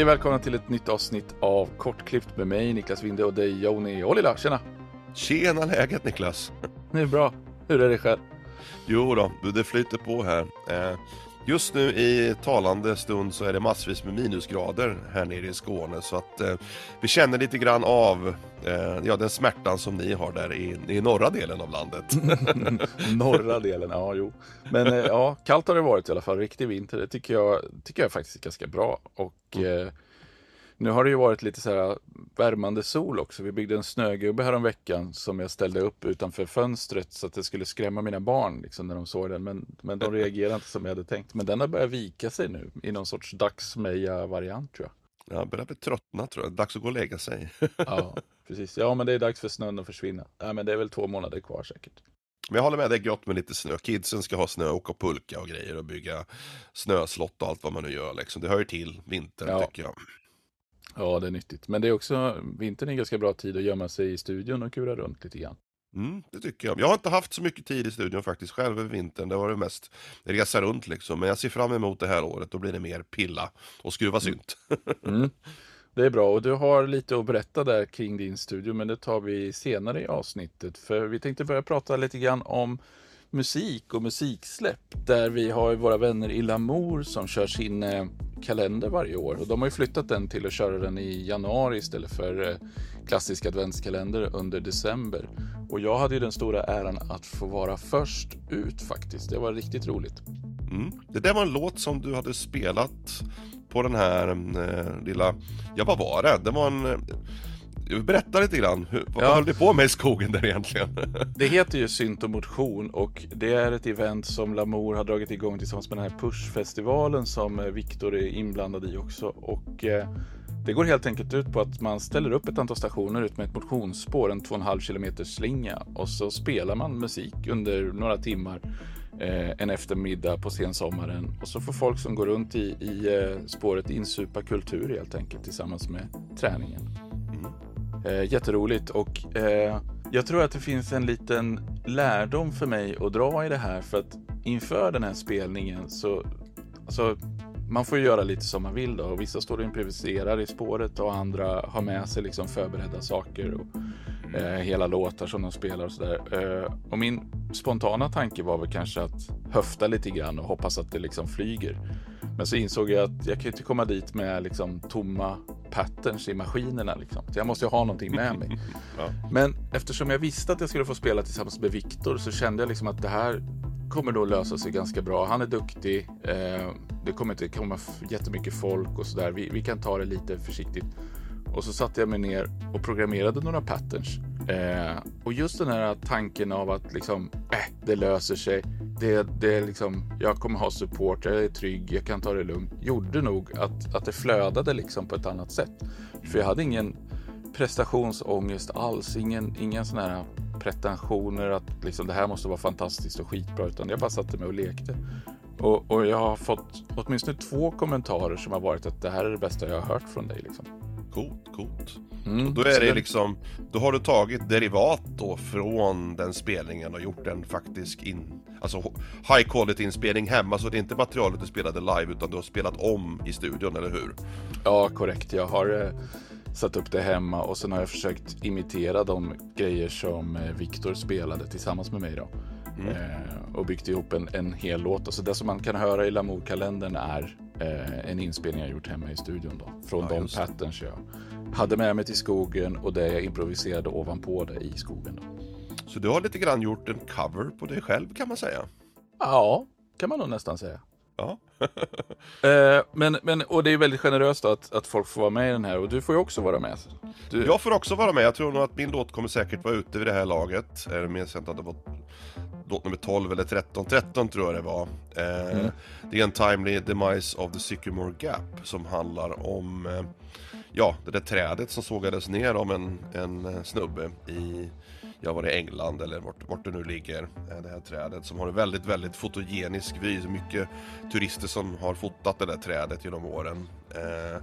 Hej och välkomna till ett nytt avsnitt av Kortklippt med mig Niklas Winde och dig Joni Ollila. Tjena! Tjena läget Niklas! Det är bra. Hur är det själv? Jo då, det flyter på här. Eh, just nu i talande stund så är det massvis med minusgrader här nere i Skåne så att eh, vi känner lite grann av eh, ja, den smärtan som ni har där i, i norra delen av landet. Norra delen, ja jo. Men eh, ja, kallt har det varit i alla fall. Riktig vinter, det tycker jag, tycker jag faktiskt är ganska bra. Och Mm. Nu har det ju varit lite så här värmande sol också. Vi byggde en snögubbe här om veckan som jag ställde upp utanför fönstret så att det skulle skrämma mina barn liksom, när de såg den. Men, men de reagerade inte som jag hade tänkt. Men den har börjat vika sig nu i någon sorts dagsmeja-variant tror jag. Jag börjar bli tröttna tror jag, dags att gå och lägga sig. Ja, precis. Ja, men det är dags för snön att försvinna. Ja, men det är väl två månader kvar säkert. Men jag håller med, det är gott med lite snö. Kidsen ska ha snö, åka pulka och grejer och bygga snöslott och allt vad man nu gör liksom. Det hör ju till vintern Ja. tycker jag. Ja, det är nyttigt. Men det är också, vintern är en ganska bra tid att gömma sig i studion och kura runt lite grann. Mm, det tycker jag. Jag har inte haft så mycket tid i studion faktiskt själv över vintern. Det har varit mest resa runt liksom. Men jag ser fram emot det här året. Då blir det mer pilla och skruva synt. Mm. Det är bra och du har lite att berätta där kring din studio men det tar vi senare i avsnittet. För vi tänkte börja prata lite grann om musik och musiksläpp. Där vi har våra vänner i Lamour som kör sin eh, kalender varje år. Och de har ju flyttat den till att köra den i januari istället för eh, klassisk adventskalender under december. Och jag hade ju den stora äran att få vara först ut faktiskt. Det var riktigt roligt. Mm. Det där var en låt som du hade spelat på den här eh, lilla, ja vad var det? Det var en, eh, berätta lite grann, Hur, vad Ja. höll du på med i skogen där egentligen? Det heter ju Synt och motion och det är ett event som Lamour har dragit igång tillsammans med den här Push-festivalen som eh, Viktor är inblandad i också. Och eh, det går helt enkelt ut på att man ställer upp ett antal stationer ut med ett motionsspår, en 2,5 km slinga och så spelar man musik under några timmar eh, en eftermiddag på sensommaren och så får folk som går runt i, i spåret insupa kultur helt enkelt tillsammans med träningen. Eh, jätteroligt och eh, jag tror att det finns en liten lärdom för mig att dra i det här för att inför den här spelningen så alltså, man får ju göra lite som man vill då och vissa står och improviserar i spåret och andra har med sig liksom förberedda saker och eh, hela låtar som de spelar och sådär. Eh, och min spontana tanke var väl kanske att höfta lite grann och hoppas att det liksom flyger. Men så insåg jag att jag kan ju inte komma dit med liksom tomma patterns i maskinerna. Liksom. Så jag måste ju ha någonting med mig. Ja. Men eftersom jag visste att jag skulle få spela tillsammans med Viktor så kände jag liksom att det här kommer då lösa sig ganska bra. Han är duktig. Eh, det kommer inte komma jättemycket folk och sådär. Vi, vi kan ta det lite försiktigt. Och så satte jag mig ner och programmerade några patterns. Eh, och just den här tanken av att liksom, äh, det löser sig. Det, det liksom, jag kommer ha support, jag är trygg, jag kan ta det lugnt. Gjorde nog att, att det flödade liksom på ett annat sätt. För jag hade ingen prestationsångest alls. Ingen, ingen sån här pretensioner att liksom, det här måste vara fantastiskt och skitbra. Utan jag bara satte mig och lekte. Och, och jag har fått åtminstone två kommentarer som har varit att det här är det bästa jag har hört från dig. Liksom. Coolt, coolt. Mm, Då är det liksom, då har du tagit derivat då från den spelningen och gjort en faktisk in, alltså high quality inspelning hemma så det är inte materialet du spelade live utan du har spelat om i studion, eller hur? Ja, korrekt. Jag har eh, satt upp det hemma och sen har jag försökt imitera de grejer som eh, Viktor spelade tillsammans med mig då. Eh, och byggt ihop en, en hel låt. Alltså det som man kan höra i Lamour-kalendern är eh, en inspelning jag gjort hemma i studion då. Från Ja, de patterns jag hade med mig till skogen och det jag improviserade ovanpå det i skogen. Då. Så du har lite grann gjort en cover på dig själv kan man säga. Ja, kan man nog nästan säga. Ja, Eh, men, men, och det är väldigt generöst att, att folk får vara med i den här och du får ju också vara med. Du, jag får också vara med. Jag tror nog att min låt kommer säkert vara ute vid det här laget. Jag minns inte att det var låt nummer 12 eller 13. 13 tror jag det var. Eh, Mm. The Untimely Demise of the Sycamore Gap som handlar om eh, ja, det där trädet som sågades ner av en, en eh, snubbe i ja, var det England eller vart, vart det nu ligger, eh, det här trädet som har en väldigt, väldigt fotogenisk vy. Mycket turister som har fotat det där trädet genom åren. Eh,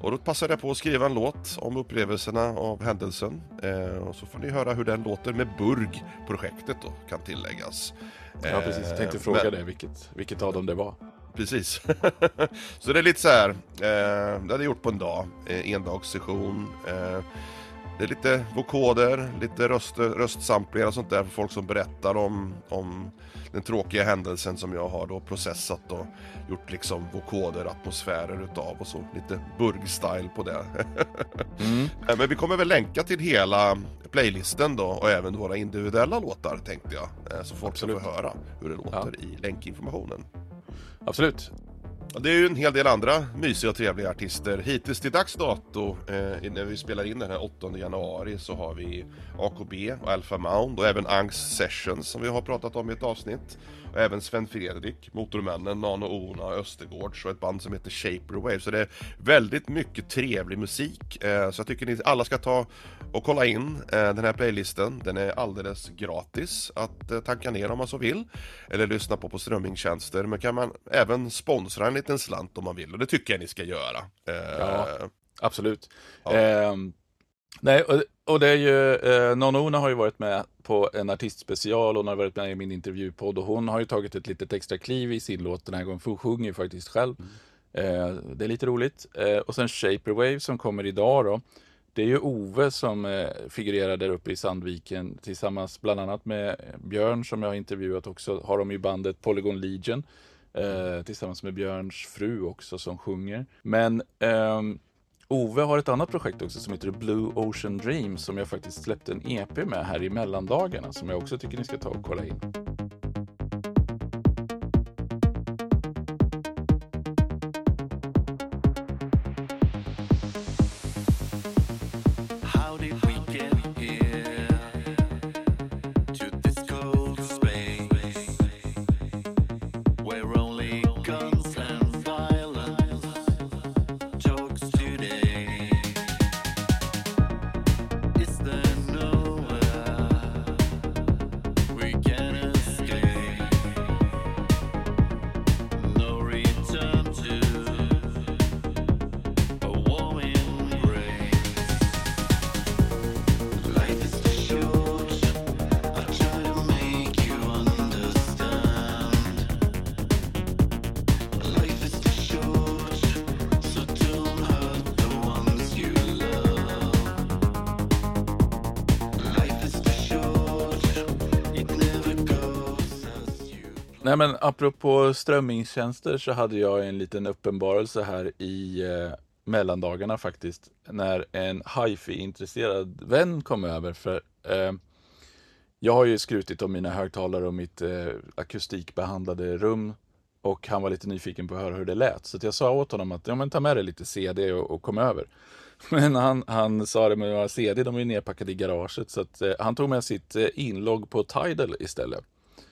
och då passade jag på att skriva en låt om upplevelserna av händelsen. Eh, och så får ni höra hur den låter med Burg-projektet då, kan tilläggas. ja, precis. Jag tänkte Eh, fråga men- dig vilket, vilket av dem det var. precis. så det är lite så här, eh, det hade jag gjort på en dag, eh, endagssession. Eh, det är lite vokoder, lite röst, röstsamplingar och sånt där för folk som berättar om, om den tråkiga händelsen som jag har då processat och gjort liksom vokoder, atmosfärer utav och så. Lite burg-style på det. mm. Men vi kommer väl länka till hela playlisten då och även våra individuella låtar tänkte jag. Eh, så folk ska få höra hur det låter ja. i länkinformationen. Absolut. Det är ju en hel del andra mysiga och trevliga artister. Hittills till dags dato, eh, när vi spelar in den här 8 januari, så har vi AKB och Alpha Mound och även Angst Sessions som vi har pratat om i ett avsnitt. Och även Sven Fredrik, Motormännen, Nano Ona Östergårds och ett band som heter Shaperwave. Så det är väldigt mycket trevlig musik. Eh, så jag tycker ni alla ska ta och kolla in eh, den här playlisten. Den är alldeles gratis att eh, tanka ner om man så vill. Eller lyssna på på strömmingtjänster Men kan man även sponsra en liten slant om man vill. Och det tycker jag ni ska göra. Ja, absolut. Ja. Eh, nej, och, och, det är ju, eh, Nonona har ju varit med på en artistspecial, hon har varit med i min intervjupodd och hon har ju tagit ett litet extra kliv i sin låt den här gången, för hon sjunger ju faktiskt själv. Mm. Eh, det är lite roligt. Eh, och sen Shaperwave som kommer idag då. Det är ju Ove som eh, figurerar där uppe i Sandviken tillsammans bland annat med Björn som jag har intervjuat också. Har de ju bandet Polygon Legion eh, tillsammans med Björns fru också som sjunger. Men eh, Ove har ett annat projekt också som heter Blue Ocean Dream som jag faktiskt släppte en EP med här i mellandagarna som jag också tycker ni ska ta och kolla in. Nej men apropå strömmingstjänster så hade jag en liten uppenbarelse här i eh, mellandagarna faktiskt. När en hifi-intresserad vän kom över. För eh, jag har ju skrutit om mina högtalare och mitt eh, akustikbehandlade rum. Och han var lite nyfiken på att höra hur det lät. Så jag sa åt honom att ja, men ta med dig lite CD och, och kom över. Men han, han sa det med några CD, de är nedpackade i garaget. Så att, eh, han tog med sitt eh, inlogg på Tidal istället.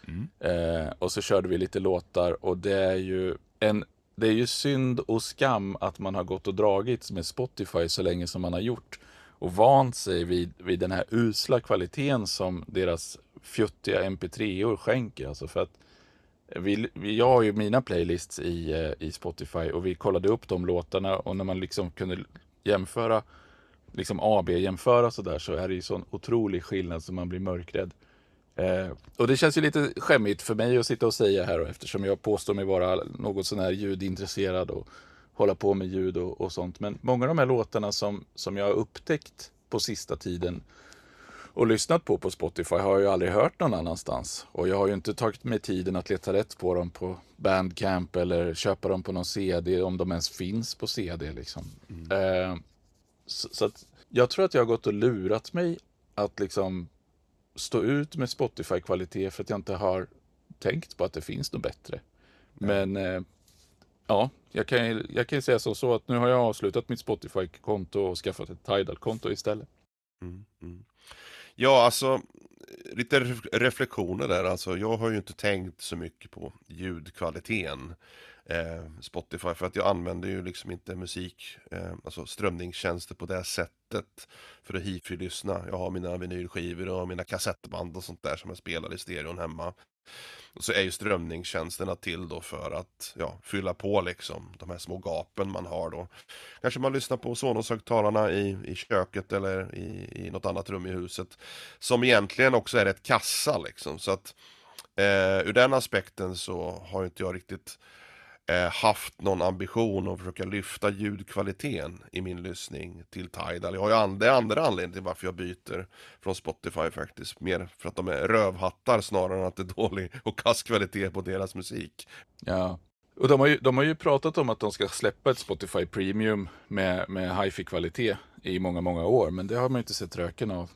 Mm. Eh, och så körde vi lite låtar och det är ju en det är ju synd och skam att man har gått och dragits med Spotify så länge som man har gjort och vant sig vid, vid den här usla kvaliteten som deras fjuttiga mp3-or skänker. Alltså för att vi, jag har ju mina playlists i, eh, i Spotify och vi kollade upp de låtarna och när man liksom kunde jämföra, liksom AB-jämföra sådär så är det ju sån otrolig skillnad så man blir mörkrädd. Eh, och det känns ju lite skämmigt för mig att sitta och säga här och eftersom jag påstår mig vara något sån här ljudintresserad och hålla på med ljud och, och, sånt. Men många av de här låtarna som, som jag har upptäckt på sista tiden och lyssnat på på Spotify har jag ju aldrig hört någon annanstans. Och jag har ju inte tagit mig tiden att leta rätt på dem på Bandcamp eller köpa dem på någon CD om de ens finns på CD. Liksom. Mm. Eh, så, så att jag tror att jag har gått och lurat mig att liksom stå ut med Spotify-kvalitet för att jag inte har tänkt på att det finns något bättre. Men eh, ja, jag kan, jag kan säga så, så att nu har jag avslutat mitt Spotify-konto och skaffat ett Tidal-konto istället. Mm, mm. Ja, alltså lite reflektioner där. Alltså, jag har ju inte tänkt så mycket på ljudkvaliteten eh, Spotify för att jag använder ju liksom inte musik, eh, alltså strömningstjänster på det sättet för att hifi-lyssna. Jag har mina vinylskivor och mina kassettband och sånt där som jag spelar i stereon hemma. Och så är ju strömningstjänsterna till då för att ja, fylla på liksom de här små gapen man har då. Kanske man lyssnar på Sonos-högtalarna i, i köket eller i, i något annat rum i huset. Som egentligen också är ett kassa liksom. Så att eh, ur den aspekten så har inte jag riktigt eh, haft någon ambition att försöka lyfta ljudkvaliteten i min lyssning till Tidal. Jag har ju andra, andra anledningen till varför jag byter från Spotify faktiskt. Mer för att de är rövhattar snarare än att det är dålig och kass kvalitet på deras musik. Ja, och de har, ju, de har ju pratat om att de ska släppa ett Spotify Premium med, med hifi kvalitet i många, många år. Men det har man ju inte sett röken av.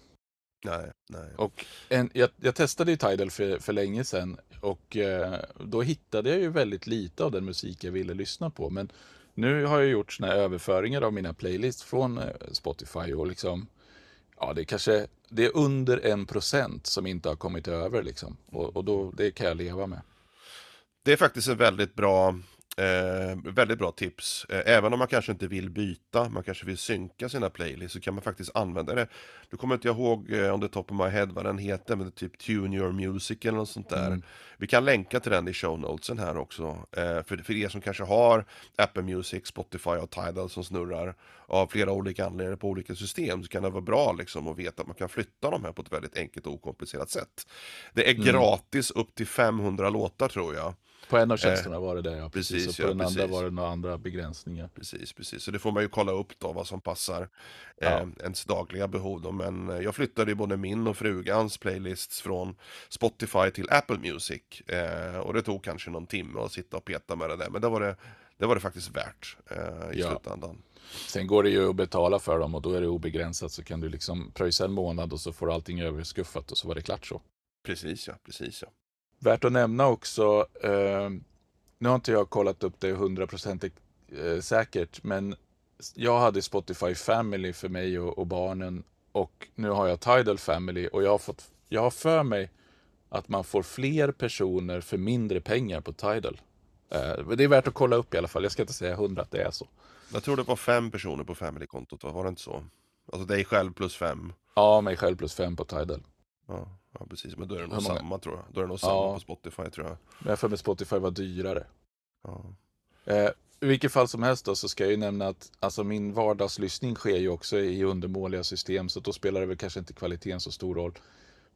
Nej, nej. Och en, jag, jag testade ju Tidal för, för länge sedan och eh, då hittade jag ju väldigt lite av den musik jag ville lyssna på. Men nu har jag gjort såna överföringar av mina playlists från eh, Spotify och liksom, ja det är kanske, det är under en procent som inte har kommit över liksom. Och, och då, det kan jag leva med. Det är faktiskt en väldigt bra Eh, väldigt bra tips. Eh, även om man kanske inte vill byta, man kanske vill synka sina playlists, så kan man faktiskt använda det. Du kommer inte ihåg eh, om det top of my head vad den heter, men det är typ Tune Your Music eller något sånt där. Mm. Vi kan länka till den i show notesen här också. Eh, för, för er som kanske har Apple Music, Spotify och Tidal som snurrar av flera olika anledningar på olika system, så kan det vara bra liksom att veta att man kan flytta de här på ett väldigt enkelt och okomplicerat sätt. Det är mm. gratis upp till 500 låtar tror jag. På en av eh, tjänsterna eh, var det det, ja. Precis. precis och på ja, den precis. andra var det några andra begränsningar. Precis, precis. Så det får man ju kolla upp då, vad som passar ja. eh, ens dagliga behov. Då. Men eh, jag flyttade ju både min och frugans playlists från Spotify till Apple Music. Eh, och det tog kanske någon timme att sitta och peta med det där. Men det var det, det, var det faktiskt värt eh, i ja. slutändan. Sen går det ju att betala för dem och då är det obegränsat så kan du liksom pröjsa en månad och så får du allting överskuffat och så var det klart så. Precis ja, precis ja. Värt att nämna också, eh, nu har inte jag kollat upp det hundraprocentigt eh, säkert, men jag hade Spotify Family för mig och, och, barnen och nu har jag Tidal Family och jag har, fått, jag har för mig att man får fler personer för mindre pengar på Tidal. Eh, det är värt att kolla upp i alla fall, jag ska inte säga hundra att det är så. Jag tror det var fem personer på Family-kontot, var det inte så? Alltså dig själv plus fem? Ja, mig själv plus fem på Tidal. Ja. Ja precis, men då är det nog samma tror jag. Då är det nog samma på Spotify tror jag. Men jag för mig Spotify var dyrare. Ja. Eh, I vilket fall som helst då så ska jag ju nämna att alltså min vardagslyssning sker ju också i undermåliga system så då spelar det väl kanske inte kvaliteten så stor roll.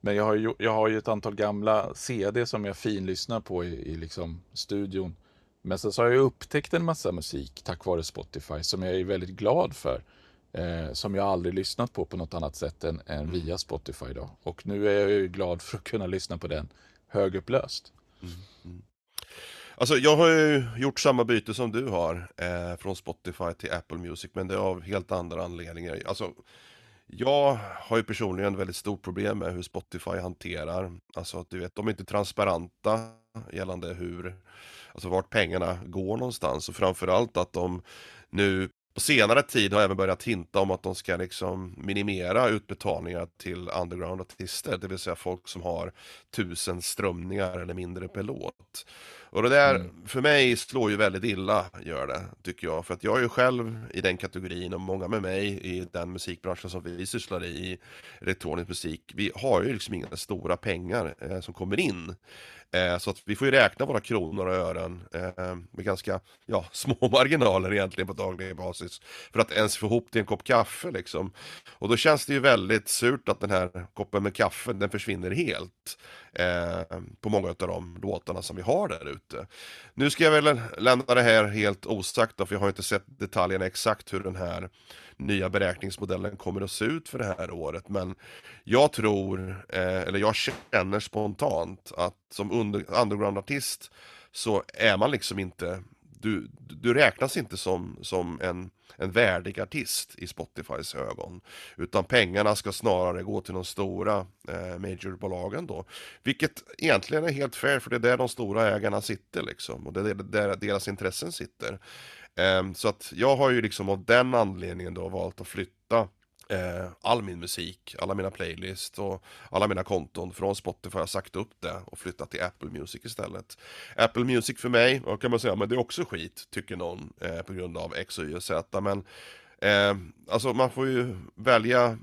Men jag har ju, jag har ju ett antal gamla CD som jag finlyssnar på i, i liksom studion. Men sen så har jag upptäckt en massa musik tack vare Spotify som jag är väldigt glad för eh, som jag aldrig lyssnat på på något annat sätt än, än via Spotify. Då. Och nu är jag ju glad för att kunna lyssna på den högupplöst. Mm, mm. Alltså jag har ju gjort samma byte som du har eh, från Spotify till Apple Music men det är av helt andra anledningar. Alltså, jag har ju personligen väldigt stort problem med hur Spotify hanterar, alltså du vet, de är inte transparenta gällande hur, alltså vart pengarna går någonstans och framförallt att de nu på senare tid har jag även börjat hinta om att de ska liksom minimera utbetalningar till underground-artister, det vill säga folk som har tusen strömningar eller mindre per låt. Och det där, mm. för mig, slår ju väldigt illa, gör det, tycker jag. För att jag är ju själv i den kategorin och många med mig i den musikbranschen som vi sysslar i, i elektronisk musik, vi har ju liksom inga stora pengar eh, som kommer in. Eh, så att vi får ju räkna våra kronor och ören eh, med ganska ja, små marginaler egentligen på daglig basis. För att ens få ihop till en kopp kaffe liksom. Och då känns det ju väldigt surt att den här koppen med kaffe, den försvinner helt. Eh, på många av de låtarna som vi har där ute. Nu ska jag väl lämna det här helt osagt då, för jag har inte sett detaljerna exakt hur den här nya beräkningsmodellen kommer att se ut för det här året. Men jag tror, eh, eller jag känner spontant att som under, undergroundartist så är man liksom inte, du, du räknas inte som, som en, en värdig artist i Spotifys ögon. Utan pengarna ska snarare gå till de stora eh, majorbolagen då. Vilket egentligen är helt fair, för det är där de stora ägarna sitter liksom. Och det är där deras intressen sitter. Um, så att jag har ju liksom av den anledningen då valt att flytta uh, all min musik, alla mina playlists och alla mina konton från Spotify har jag sagt upp det och flyttat till Apple Music istället. Apple Music för mig, vad kan man säga, men det är också skit, tycker någon, uh, på grund av X och Y och Z, men Eh, alltså man får ju välja,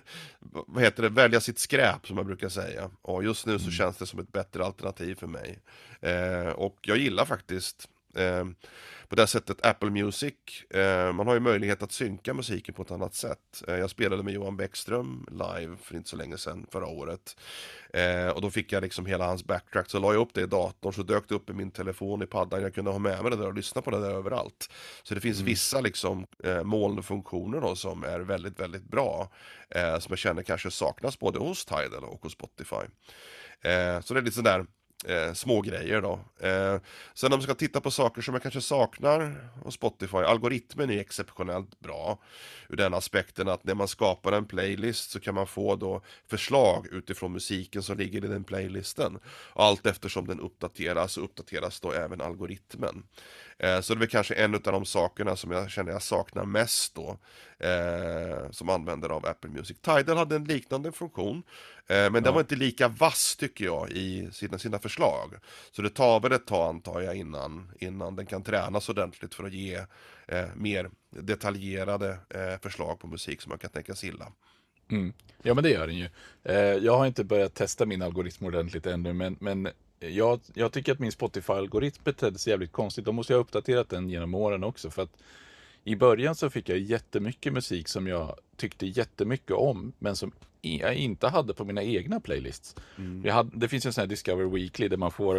vad heter det, välja sitt skräp som man brukar säga. Och just nu så mm. känns det som ett bättre alternativ för mig. Eh, och jag gillar faktiskt Eh, på det sättet Apple Music, eh, man har ju möjlighet att synka musiken på ett annat sätt. Eh, jag spelade med Johan Bäckström live för inte så länge sedan, förra året. Och då fick jag liksom hela hans backtrack, så la jag upp det i datorn, så dök det upp i min telefon, i paddan, jag kunde ha med mig det där och lyssna på det där överallt. Så det finns mm. vissa liksom eh, molnfunktioner då som är väldigt, väldigt bra, eh, som jag känner kanske saknas både hos Tidal och hos Spotify. Så det är lite sådär eh, små grejer då. Eh, sen om man ska titta på saker som jag kanske saknar hos Spotify, algoritmen är exceptionellt bra. Ur den aspekten att när man skapar en playlist så kan man få då förslag utifrån musiken som ligger i den playlisten. Allt eftersom den uppdateras så uppdateras då även algoritmen. Eh, så det är väl kanske en av de sakerna som jag känner jag saknar mest då. Eh, som användare av Apple Music. Tidal hade en liknande funktion. Eh, men ja. den var inte lika vass tycker jag i sina, sina förslag. Så det tar väl ett tag antar jag innan, innan den kan tränas ordentligt för att ge eh, mer detaljerade eh, förslag på musik som man kan tänka gilla. Mm. Ja men det gör den ju. Eh, jag har inte börjat testa min algoritm ordentligt ännu men, men jag, jag tycker att min Spotify-algoritm betedde sig jävligt konstigt. Då måste jag ha uppdaterat den genom åren också. För att i början så fick jag jättemycket musik som jag tyckte jättemycket om, men som jag inte hade på mina egna playlists. Mm. Hade, det finns en sån här Discover Weekly där man får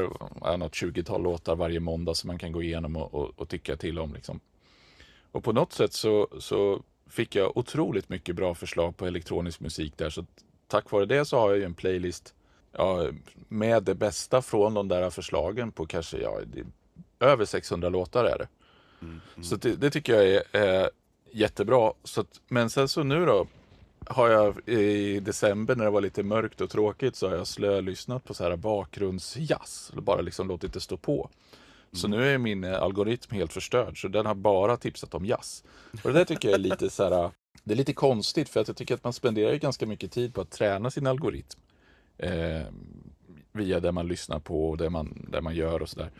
något 20-tal låtar varje måndag som man kan gå igenom och, och, och, tycka till om. Liksom. Och på något sätt så, så fick jag otroligt mycket bra förslag på elektronisk musik där. Så tack vare det så har jag ju en playlist ja, med det bästa från de där förslagen på kanske ja, över 600 låtar är det. Mm, mm. Så det, det, tycker jag är, är jättebra. Så att, men sen så nu då har jag i december när det var lite mörkt och tråkigt så har jag slölyssnat på så här bakgrundsjazz. Bara liksom låtit det stå på. Så mm. nu är min eh, algoritm helt förstörd så den har bara tipsat om jazz. Och det där tycker jag är lite så här, det är lite konstigt för att jag tycker att man spenderar ganska mycket tid på att träna sin algoritm. Eh, via det man lyssnar på och det man, det man gör och sådär.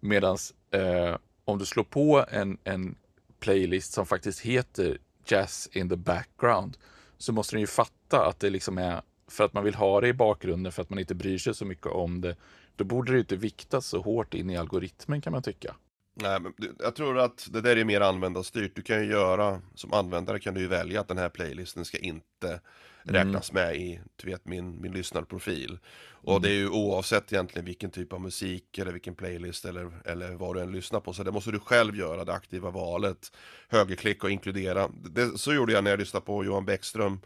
Medan eh, om du slår på en, en playlist som faktiskt heter Jazz in the background så måste den ju fatta att det liksom är för att man vill ha det i bakgrunden för att man inte bryr sig så mycket om det. Då borde det inte viktas så hårt in i algoritmen kan man tycka. Nej, men jag tror att det där är mer användarstyrt. Du kan ju göra, som användare kan du ju välja att den här playlisten ska inte räknas mm. med i du vet, min, min lyssnarprofil. Och mm. det är ju oavsett egentligen vilken typ av musik eller vilken playlist eller, eller vad du än lyssnar på. Så det måste du själv göra, det aktiva valet. Högerklicka och inkludera. Det, så gjorde jag när jag lyssnade på Johan Bäckström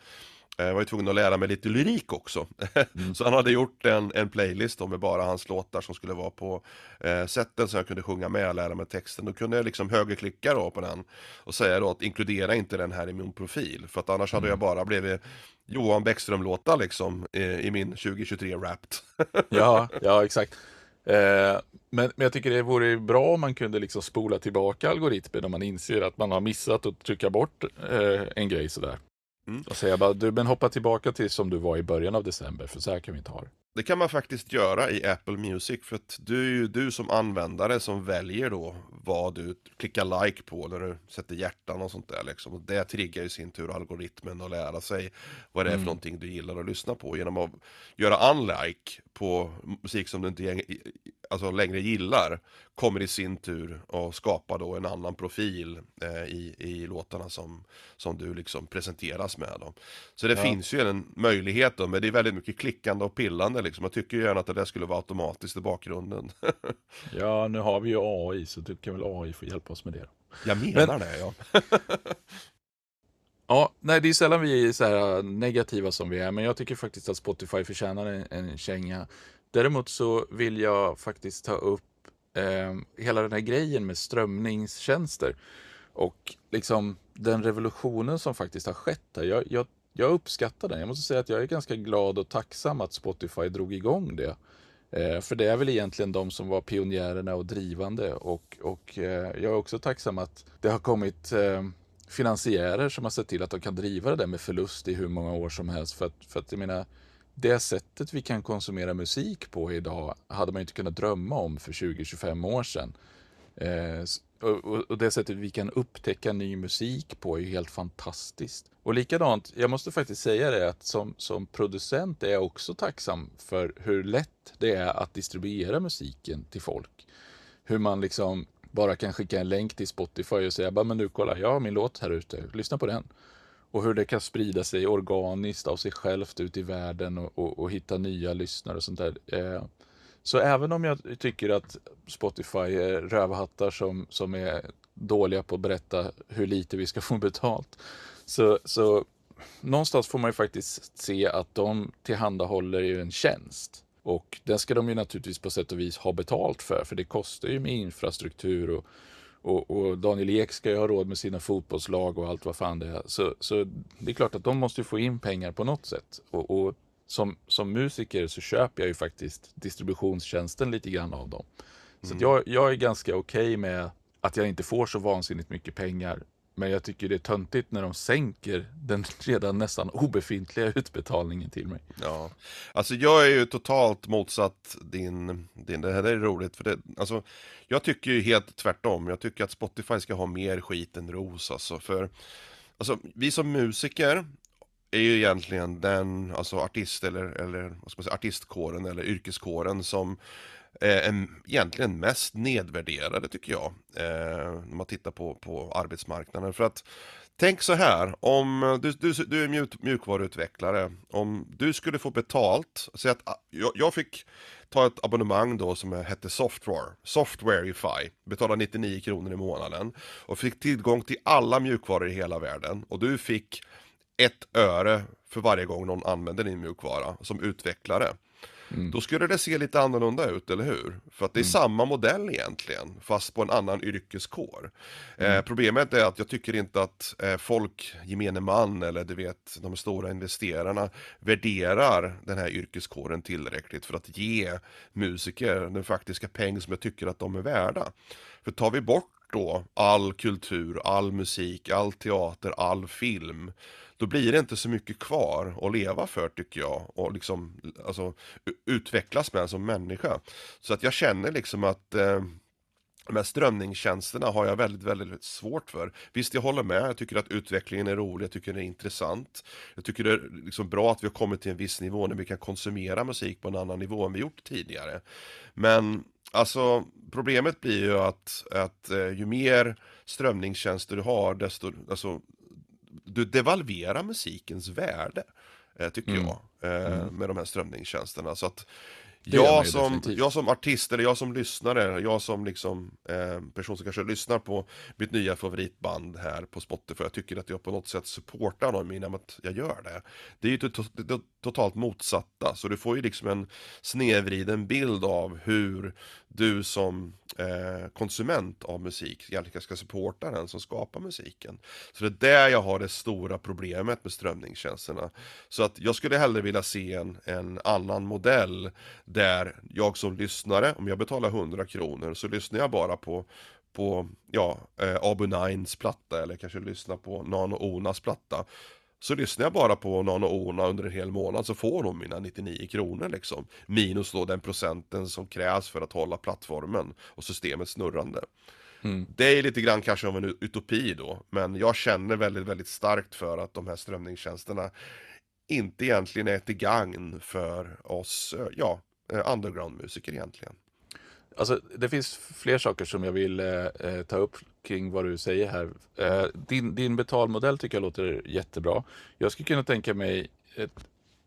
jag var ju tvungen att lära mig lite lyrik också. Mm. så han hade gjort en, en playlist med bara hans låtar som skulle vara på eh, sätten så jag kunde sjunga med och lära mig texten. Då kunde jag liksom högerklicka då på den och säga då att inkludera inte den här i min profil. För att annars mm. hade jag bara blivit Johan Bäckström-låtar liksom i, i min 2023 Wrapped. ja, ja exakt. Eh, men, men jag tycker det vore bra om man kunde liksom spola tillbaka algoritmen om man inser att man har missat att trycka bort eh, en grej sådär. Mm. Och säga bara, du men hoppa tillbaka till som du var i början av december, för så här kan vi inte ha det. Det kan man faktiskt göra i Apple Music, för att du är ju du som användare som väljer då vad du klickar like på när du sätter hjärtan och sånt där liksom. Och det triggar i sin tur algoritmen att lära sig vad det är för mm. någonting du gillar att lyssna på genom att göra unlike på musik som du inte alltså, längre gillar kommer i sin tur att skapa då en annan profil eh, i, i låtarna som, som du liksom presenteras med. Då. Så det ja. finns ju en möjlighet då, men det är väldigt mycket klickande och pillande liksom. Jag tycker gärna att det där skulle vara automatiskt i bakgrunden. ja, nu har vi ju AI så du kan väl AI få hjälpa oss med det. Då. Jag menar men... det, ja. Ja, nej det är sällan vi är så här negativa som vi är, men jag tycker faktiskt att Spotify förtjänar en, en känga. Däremot så vill jag faktiskt ta upp eh, hela den här grejen med strömningstjänster och liksom den revolutionen som faktiskt har skett här. Jag, jag, jag uppskattar den. Jag måste säga att jag är ganska glad och tacksam att Spotify drog igång det. Eh, för det är väl egentligen de som var pionjärerna och drivande och, och eh, jag är också tacksam att det har kommit eh, finansiärer som har sett till att de kan driva det där med förlust i hur många år som helst. För att, för att jag menar, det sättet vi kan konsumera musik på idag hade man inte kunnat drömma om för 20-25 år sedan. Eh, och, och, det sättet vi kan upptäcka ny musik på är ju helt fantastiskt. Och likadant, jag måste faktiskt säga det att som, som producent är jag också tacksam för hur lätt det är att distribuera musiken till folk. Hur man liksom bara kan skicka en länk till Spotify och säga bara men nu kolla, jag har min låt här ute, lyssna på den. Och hur det kan sprida sig organiskt av sig självt ut i världen och, och, och hitta nya lyssnare och sånt där. Eh, så även om jag tycker att Spotify är rövhattar som, som är dåliga på att berätta hur lite vi ska få betalt. Så, så någonstans får man ju faktiskt se att de tillhandahåller ju en tjänst. Och den ska de ju naturligtvis på sätt och vis ha betalt för, för det kostar ju med infrastruktur och, och, och Daniel Ek ska ju ha råd med sina fotbollslag och allt vad fan det är. Så, så det är klart att de måste få in pengar på något sätt. Och, och som, som musiker så köper jag ju faktiskt distributionstjänsten lite grann av dem. Så mm. jag, jag är ganska okej okay med att jag inte får så vansinnigt mycket pengar. Men jag tycker det är töntigt när de sänker den redan nästan obefintliga utbetalningen till mig. Ja, alltså jag är ju totalt motsatt din, din det här är roligt för det, alltså jag tycker ju helt tvärtom. Jag tycker att Spotify ska ha mer skit än ros alltså för Alltså vi som musiker är ju egentligen den, alltså artist eller, eller vad ska man säga, artistkåren eller yrkeskåren som Eh, är egentligen mest nedvärderade tycker jag. Eh, när man tittar på, på arbetsmarknaden. För att Tänk så här, om du, du, du är mjuk, mjukvaruutvecklare, om du skulle få betalt, säg att ah, jag, jag, fick ta ett abonnemang då som hette Software, Softwareify, betala 99 kronor i månaden och fick tillgång till alla mjukvaror i hela världen och du fick ett öre för varje gång någon använder din mjukvara som utvecklare. Mm. Då skulle det se lite annorlunda ut, eller hur? För att det är mm. samma modell egentligen, fast på en annan yrkeskår. Eh, mm. Eh, problemet är att jag tycker inte att eh, folk, gemene man eller du vet de stora investerarna värderar den här yrkeskåren tillräckligt för att ge musiker den faktiska peng som jag tycker att de är värda. För tar vi bort då all kultur, all musik, all teater, all film då blir det inte så mycket kvar att leva för tycker jag och liksom alltså, utvecklas med som människa. Så att jag känner liksom att eh, de här strömningstjänsterna har jag väldigt, väldigt svårt för. Visst, jag håller med. Jag tycker att utvecklingen är rolig. Jag tycker det är intressant. Jag tycker det är liksom bra att vi har kommit till en viss nivå när vi kan konsumera musik på en annan nivå än vi gjort tidigare. Men alltså, problemet blir ju att, att eh, ju mer strömningstjänster du har, desto, alltså, du devalverar musikens värde, eh, tycker mm. jag, eh, mm. med de här strömningstjänsterna. Så att jag som, jag som artist, eller jag som lyssnare, jag som liksom eh, person som kanske lyssnar på mitt nya favoritband här på Spotify, jag tycker att jag på något sätt supportar dem genom att jag gör det. Det är ju to to totalt motsatta, så du får ju liksom en snedvriden bild av hur du som eh, konsument av musik egentligen ska supporta den som skapar musiken. Så det är där jag har det stora problemet med strömningstjänsterna. Så att jag skulle hellre vilja se en, en annan modell där jag som lyssnare, om jag betalar 100 kronor så lyssnar jag bara på på, ja, eh, Abu Nines platta eller kanske lyssnar på Nano Onas platta. Så lyssnar jag bara på Nano Ona under en hel månad så får de mina 99 kronor liksom. Minus då den procenten som krävs för att hålla plattformen och systemet snurrande. Mm. Det är lite grann kanske av en utopi då, men jag känner väldigt, väldigt starkt för att de här strömningstjänsterna inte egentligen är till gagn för oss, eh, ja, eh, undergroundmusiker egentligen. Alltså, det finns fler saker som jag vill eh, eh, ta upp kring vad du säger här. Eh, din, din betalmodell tycker jag låter jättebra. Jag skulle kunna tänka mig ett,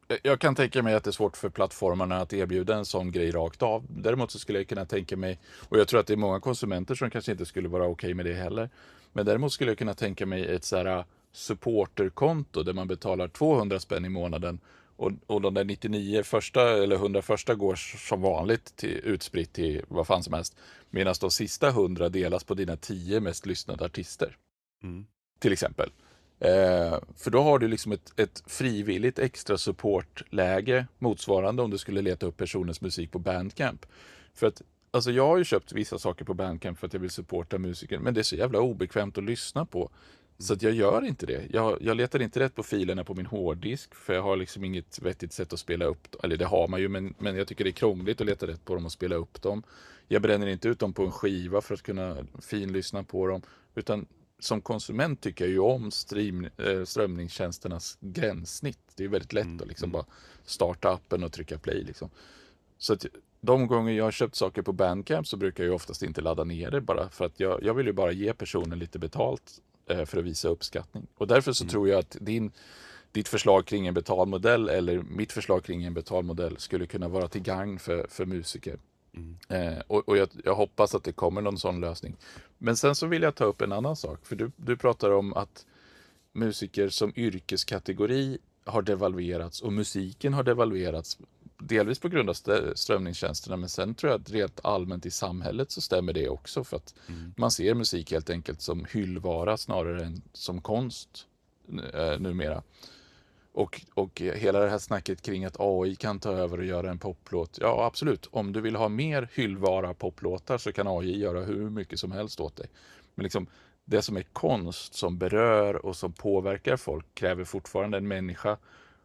eh, jag kan tänka mig att det är svårt för plattformarna att erbjuda en sån grej rakt av. Däremot så skulle jag kunna tänka mig, och jag tror att det är många konsumenter som kanske inte skulle vara okej okay med det heller. Men däremot skulle jag kunna tänka mig ett så här supporterkonto där man betalar 200 spänn i månaden och, och de där 99 första eller 100 första går som vanligt till, utspritt till vad fan som helst. Medan de sista 100 delas på dina 10 mest lyssnade artister. Mm. Till exempel. Eh, för då har du liksom ett, ett frivilligt extra supportläge motsvarande om du skulle leta upp personens musik på Bandcamp. För att Alltså jag har ju köpt vissa saker på Bandcamp för att jag vill supporta musiker, men det är så jävla obekvämt att lyssna på. Så jag gör inte det. Jag, jag letar inte rätt på filerna på min hårddisk för jag har liksom inget vettigt sätt att spela upp dem. Eller det har man ju men, men jag tycker det är krångligt att leta rätt på dem och spela upp dem. Jag bränner inte ut dem på en skiva för att kunna finlyssna på dem. Utan som konsument tycker jag ju om stream, äh, strömningstjänsternas gränssnitt. Det är väldigt lätt mm. att liksom mm. bara starta appen och trycka play. Liksom. Så att de gånger jag har köpt saker på Bandcamp så brukar jag oftast inte ladda ner det bara för att jag, jag vill ju bara ge personen lite betalt eh, för att visa uppskattning. Och därför så mm. tror jag att din, ditt förslag kring en betalmodell eller mitt förslag kring en betalmodell skulle kunna vara till gagn för, för musiker. Mm. Eh, och, och jag, jag, hoppas att det kommer någon sån lösning. Men sen så vill jag ta upp en annan sak. För du, du pratar om att musiker som yrkeskategori har devalverats och musiken har devalverats. Delvis på grund av strömningstjänsterna men sen tror jag att rent allmänt i samhället så stämmer det också för att mm. man ser musik helt enkelt som hyllvara snarare än som konst eh, numera. Och, och hela det här snacket kring att AI kan ta över och göra en poplåt. Ja, absolut. Om du vill ha mer hyllvara poplåtar så kan AI göra hur mycket som helst åt dig. Men liksom, det som är konst, som berör och som påverkar folk kräver fortfarande en människa.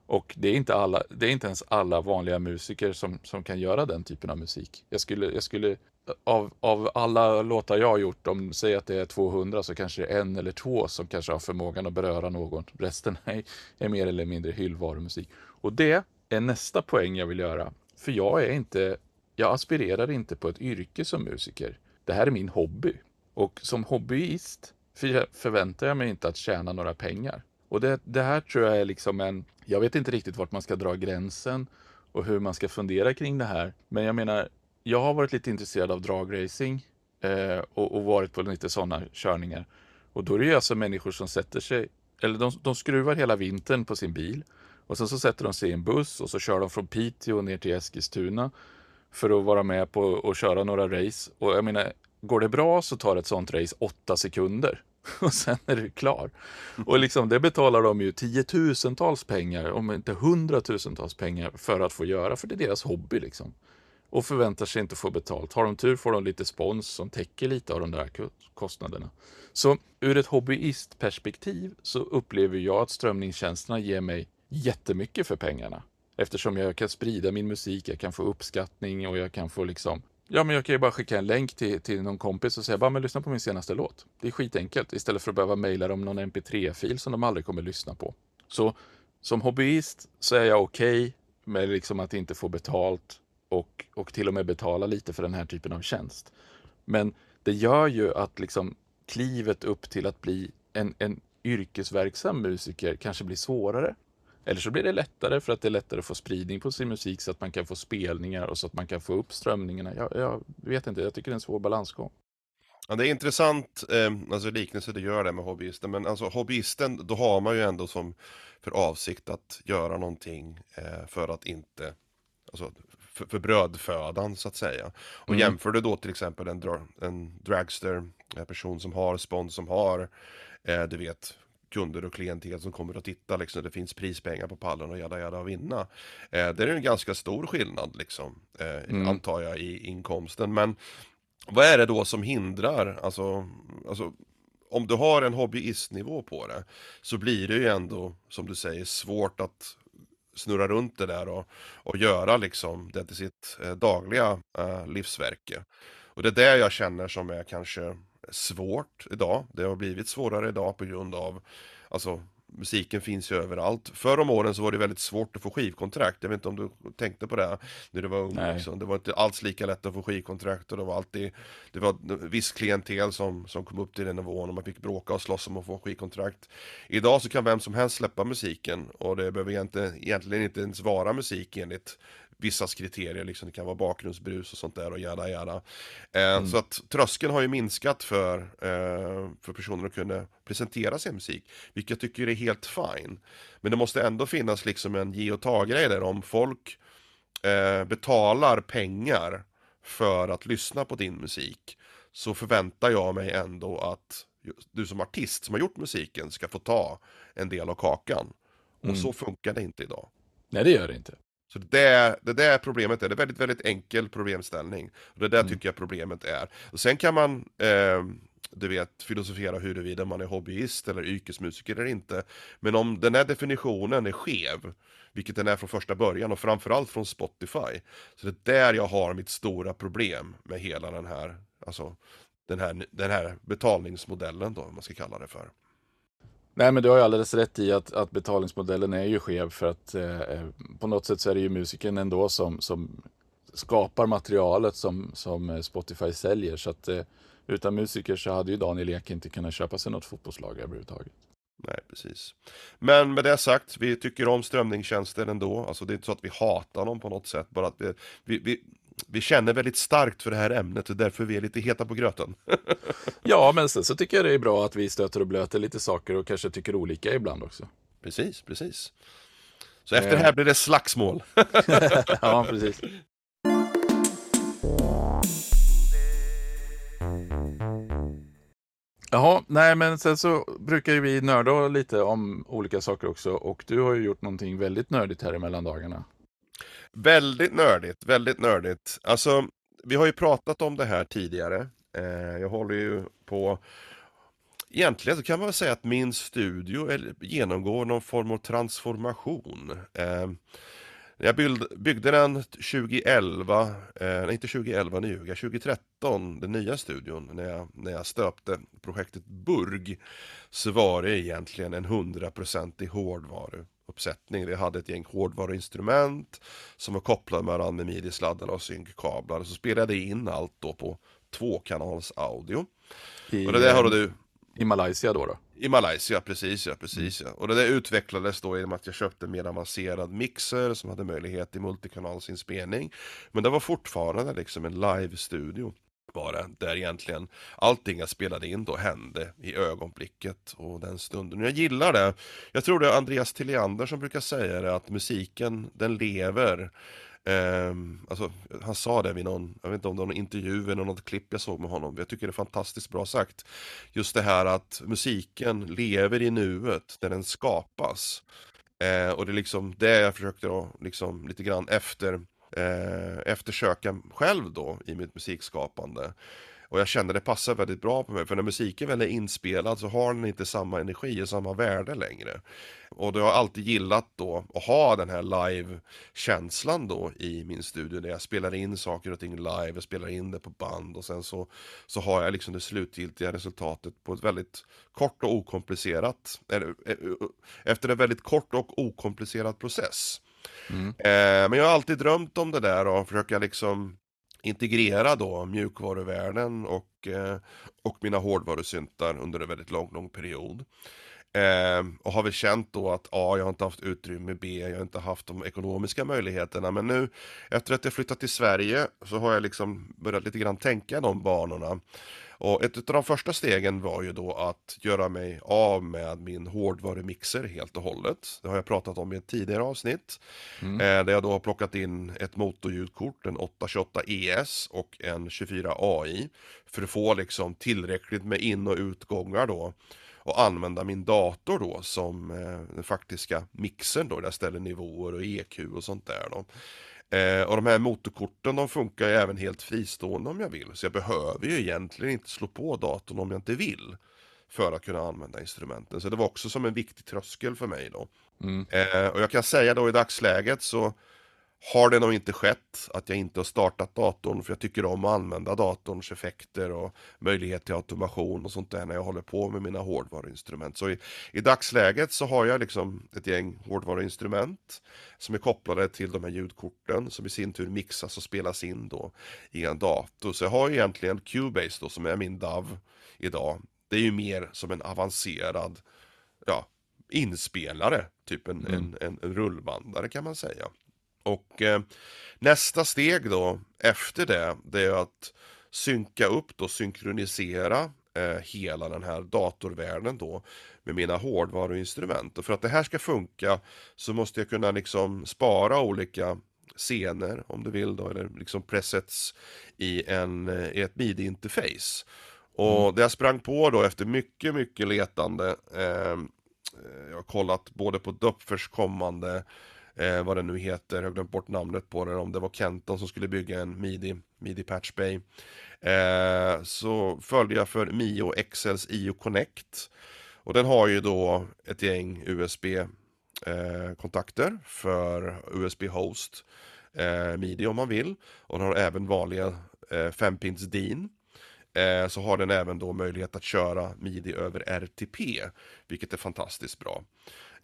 Och det är inte, alla, det är inte ens alla vanliga musiker som, som kan göra den typen av musik. Jag skulle, jag skulle av, av alla låtar jag har gjort, om säg att det är 200 så kanske det är en eller två som kanske har förmågan att beröra någon. Resten är, är mer eller mindre hyllvarumusik. Och det är nästa poäng jag vill göra. För jag är inte, jag aspirerar inte på ett yrke som musiker. Det här är min hobby. Och som hobbyist förväntar jag mig inte att tjäna några pengar. Och det, det här tror jag är liksom en, jag vet inte riktigt vart man ska dra gränsen och hur man ska fundera kring det här. Men jag menar, jag har varit lite intresserad av dragracing eh, och, och, varit på lite sådana körningar. Och då är det ju alltså människor som sätter sig, eller de, de skruvar hela vintern på sin bil och sen så sätter de sig i en buss och så kör de från Piteå ner till Eskilstuna för att vara med på och köra några race. Och jag menar, går det bra så tar ett sånt race åtta sekunder och sen är du klar. Och liksom, det betalar de ju tiotusentals pengar, om inte hundratusentals pengar för att få göra, för det är deras hobby liksom och förväntar sig inte att få betalt. Har de tur får de lite spons som täcker lite av de där kostnaderna. Så ur ett hobbyistperspektiv så upplever jag att strömningstjänsterna ger mig jättemycket för pengarna. Eftersom jag kan sprida min musik, jag kan få uppskattning och jag kan få liksom Ja, men jag kan ju bara skicka en länk till, till någon kompis och säga bara men lyssna på min senaste låt. Det är skitenkelt istället för att behöva mejla dem någon mp3-fil som de aldrig kommer lyssna på. Så som hobbyist så är jag okej okay med liksom att inte få betalt och, och till och med betala lite för den här typen av tjänst. Men det gör ju att liksom klivet upp till att bli en, en yrkesverksam musiker kanske blir svårare. Eller så blir det lättare för att det är lättare att få spridning på sin musik så att man kan få spelningar och så att man kan få upp strömningarna. Jag, jag vet inte, jag tycker det är en svår balansgång. Ja, det är intressant, eh, alltså liknelse du gör det med hobbyisten, men alltså hobbyisten, då har man ju ändå som för avsikt att göra någonting eh, för att inte, alltså för, för brödfödan så att säga. Och mm. jämför du då till exempel en, en dragster, en person som har spons, som har, eh, du vet, kunder och klientel som kommer att titta liksom, det finns prispengar på pallen och jada jada och vinna. Eh, det är en ganska stor skillnad liksom, eh, mm. antar jag i inkomsten. Men vad är det då som hindrar, alltså, alltså om du har en hobbyistnivå på det så blir det ju ändå, som du säger, svårt att snurra runt det där och, och göra liksom det till sitt eh, dagliga eh, livsverke. Och det är det jag känner som är kanske svårt idag. Det har blivit svårare idag på grund av alltså, musiken finns ju överallt. Förr om åren så var det väldigt svårt att få skivkontrakt. Jag vet inte om du tänkte på det när du var ung. Liksom. Det var inte alls lika lätt att få skivkontrakt och det var alltid Det var viss klientel som, som kom upp till den nivån och man fick bråka och slåss om att få skivkontrakt. Idag så kan vem som helst släppa musiken och det behöver egentligen, egentligen inte ens vara musik enligt vissas kriterier, liksom det kan vara bakgrundsbrus och sånt där och jada jada. Eh, mm. Så att tröskeln har ju minskat för, eh, för personer att kunna presentera sin musik, vilket jag tycker är helt fine. Men det måste ändå finnas liksom en ge och ta-grej där om folk eh, betalar pengar för att lyssna på din musik så förväntar jag mig ändå att du som artist som har gjort musiken ska få ta en del av kakan. Och mm. så funkar det inte idag. Nej, det gör det inte. Så det, det där problemet är, det är väldigt, väldigt enkel problemställning. Och det där mm. tycker jag problemet är. Och sen kan man, eh, du vet, filosofera huruvida man är hobbyist eller yrkesmusiker eller inte. Men om den här definitionen är skev, vilket den är från första början och framförallt från Spotify. Så det är där jag har mitt stora problem med hela den här, alltså den här, den här betalningsmodellen då, om man ska kalla det för. Nej men du har ju alldeles rätt i att, att betalningsmodellen är ju skev för att eh, eh på något sätt så är det ju musiken ändå som, som skapar materialet som, som eh, Spotify säljer. Så att eh, utan musiker så hade ju Daniel Ek inte kunnat köpa sig något fotbollslag överhuvudtaget. Nej, precis. Men med det sagt, vi tycker om strömningstjänster ändå. Alltså det är inte så att vi hatar dem på något sätt, bara att vi, vi, vi, vi känner väldigt starkt för det här ämnet och därför vi är lite heta på gröten. ja, men sen så tycker jag det är bra att vi stöter och blöter lite saker och kanske tycker olika ibland också. Precis, precis. Så efter det här blir det slagsmål. ja, precis. Jaha, nej men sen så brukar ju vi nörda lite om olika saker också och du har ju gjort någonting väldigt nördigt här emellan dagarna. Väldigt nördigt, väldigt nördigt. Alltså, vi har ju pratat om det här tidigare. Eh, jag håller ju på Egentligen så kan man väl säga att min studio genomgår någon form av transformation. Eh, jag byggde den 2011, eh, inte 2011 nu, 2013, den nya studion, när jag, när jag stöpte projektet Burg, så var det egentligen en hundraprocentig hårdvaruuppsättning. Vi hade ett gäng hårdvaruinstrument som var kopplade med varandra med midi-sladdar och synkkablar. Så spelade jag in allt då på tvåkanals audio. I, och det där har du... I Malaysia då? då? I Malaysia, precis ja, precis ja. Och det där utvecklades då genom att jag köpte en mer avancerad mixer som hade möjlighet till multikanalsinspelning. Men det var fortfarande liksom en live-studio bara, där egentligen allting jag spelade in då hände i ögonblicket och den stunden. Jag gillar det. Jag tror det är Andreas Tilliander som brukar säga det, att musiken den lever Um, alltså, han sa det vid någon, jag vet inte om det var någon intervju eller något klipp jag såg med honom. Jag tycker det är fantastiskt bra sagt. Just det här att musiken lever i nuet, där den skapas. Uh, och det är liksom det jag försökte då, liksom lite grann efter, eh, eftersöka själv då i mitt musikskapande. Och jag kände det passar väldigt bra på mig, för när musiken väl är inspelad så har den inte samma energi och samma värde längre. Och då har jag alltid gillat då att ha den här live-känslan då i min studio, där jag spelar in saker och ting live, jag spelar in det på band och sen så, så har jag liksom det slutgiltiga resultatet på ett väldigt kort och okomplicerat, eller, eh, eh, efter en väldigt kort och okomplicerad process. Mm. Eh, men jag har alltid drömt om det där och försöka liksom integrera då mjukvaruvärlden och, eh, och mina hårdvarusyntar under en väldigt lång, lång period. Eh, och har väl känt då att A, jag har inte haft utrymme, B, jag har inte haft de ekonomiska möjligheterna. Men nu efter att jag flyttat till Sverige så har jag liksom börjat lite grann tänka de banorna. Och ett av de första stegen var ju då att göra mig av med min hårdvarumixer helt och hållet. Det har jag pratat om i ett tidigare avsnitt. Mm. Eh, där jag då har plockat in ett motorljudkort, en 828 ES och en 24 AI. För att få liksom tillräckligt med in och utgångar då och använda min dator då som eh, den faktiska mixern då, där jag ställer nivåer och EQ och sånt där då. Eh, och de här motorkorten de funkar ju även helt fristående om jag vill. Så jag behöver ju egentligen inte slå på datorn om jag inte vill. För att kunna använda instrumenten. Så det var också som en viktig tröskel för mig då. Mm. Eh, och jag kan säga då i dagsläget så har det nog inte skett att jag inte har startat datorn för jag tycker om att använda datorns effekter och möjlighet till automation och sånt där när jag håller på med mina hårdvaruinstrument. Så i, i dagsläget så har jag liksom ett gäng hårdvaruinstrument som är kopplade till de här ljudkorten som i sin tur mixas och spelas in då i en dator. Så jag har egentligen Cubase då som är min DAV idag. Det är ju mer som en avancerad ja, inspelare, typ en, mm. en, en, en rullbandare kan man säga. Och eh, nästa steg då efter det, det är att synka upp och synkronisera eh, hela den här datorvärlden då med mina hårdvaruinstrument. Och för att det här ska funka så måste jag kunna liksom spara olika scener om du vill då, eller liksom presets i, en, eh, i ett midi-interface. Och mm. det jag sprang på då efter mycket, mycket letande, eh, jag har kollat både på Dupfers kommande eh, vad den nu heter, jag har glömt bort namnet på den. om det var Kenton som skulle bygga en midi, midi patch bay. Eh, så följde jag för Mio XLs IO Connect. Och den har ju då ett gäng USB eh, kontakter för USB host eh, midi om man vill. Och den har även vanliga eh, 5-pins DIN. Eh, så har den även då möjlighet att köra midi över RTP, vilket är fantastiskt bra.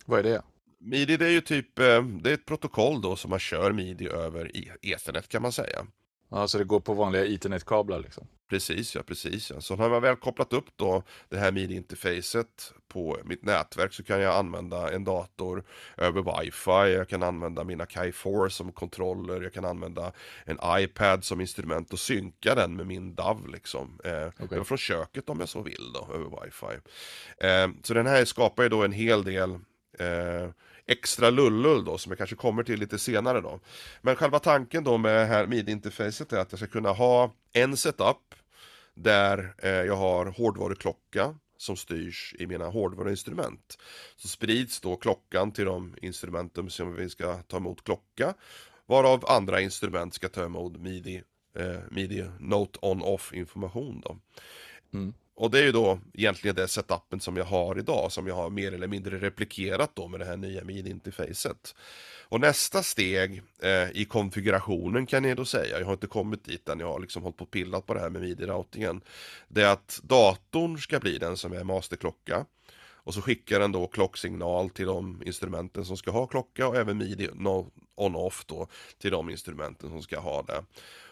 Vad är det? Midi det är ju typ, eh, det är ett protokoll då som man kör midi över ethernet kan man säga. Ja, så det går på vanliga internetkablar liksom? Precis, ja, precis. Ja. Så när man väl kopplat upp då det här midi-interfacet på mitt nätverk så kan jag använda en dator över wifi, jag kan använda mina Kai4 som kontroller, jag kan använda en iPad som instrument och synka den med min DAV liksom. Eh, okay. Från köket om jag så vill då, över wifi. Eh, så den här skapar ju då en hel del eh, extra lullull då som jag kanske kommer till lite senare då. Men själva tanken då med det här midi-interfacet är att jag ska kunna ha en setup där eh, jag har hårdvaruklocka som styrs i mina hårdvaruinstrument. Så sprids då klockan till de instrumenten som vi ska ta emot klocka, varav andra instrument ska ta emot midi, eh, midi note on-off information då. Mm. Och det är ju då egentligen det setupen som jag har idag, som jag har mer eller mindre replikerat då med det här nya midi-interfacet. Och nästa steg eh, i konfigurationen kan jag då säga, jag har inte kommit dit än, jag har liksom hållit på och pillat på det här med midi-routingen. Det är att datorn ska bli den som är masterklocka. Och så skickar den då klocksignal till de instrumenten som ska ha klocka och även midi on-off då till de instrumenten som ska ha det.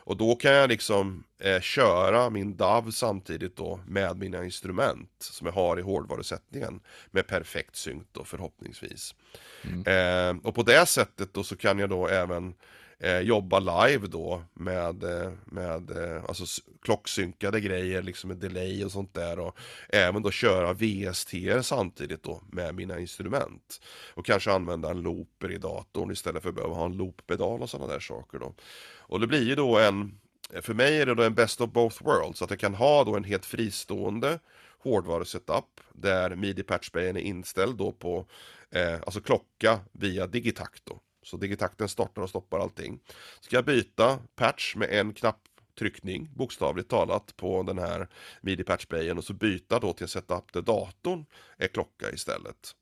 Och då kan jag liksom eh, köra min DAV samtidigt då med mina instrument som jag har i hårdvarusättningen med perfekt synk då förhoppningsvis. Mm. Eh, och på det sättet då så kan jag då även eh, jobba live då med, eh, med eh, alltså klocksynkade grejer, liksom med delay och sånt där och även då köra VST samtidigt då med mina instrument. Och kanske använda en looper i datorn istället för att behöva ha en looppedal och sådana där saker då. Och det blir ju då en, eh, för mig är det då en best of both worlds, att jag kan ha då en helt fristående hårdvarusetup där midi-patchbayen är inställd då på eh, alltså klocka via digitakt då. Så digitakten startar och stoppar allting. Ska jag byta patch med en knapptryckning, bokstavligt talat, på den här midi patchbayen och så byta då till en setup där datorn är klocka istället.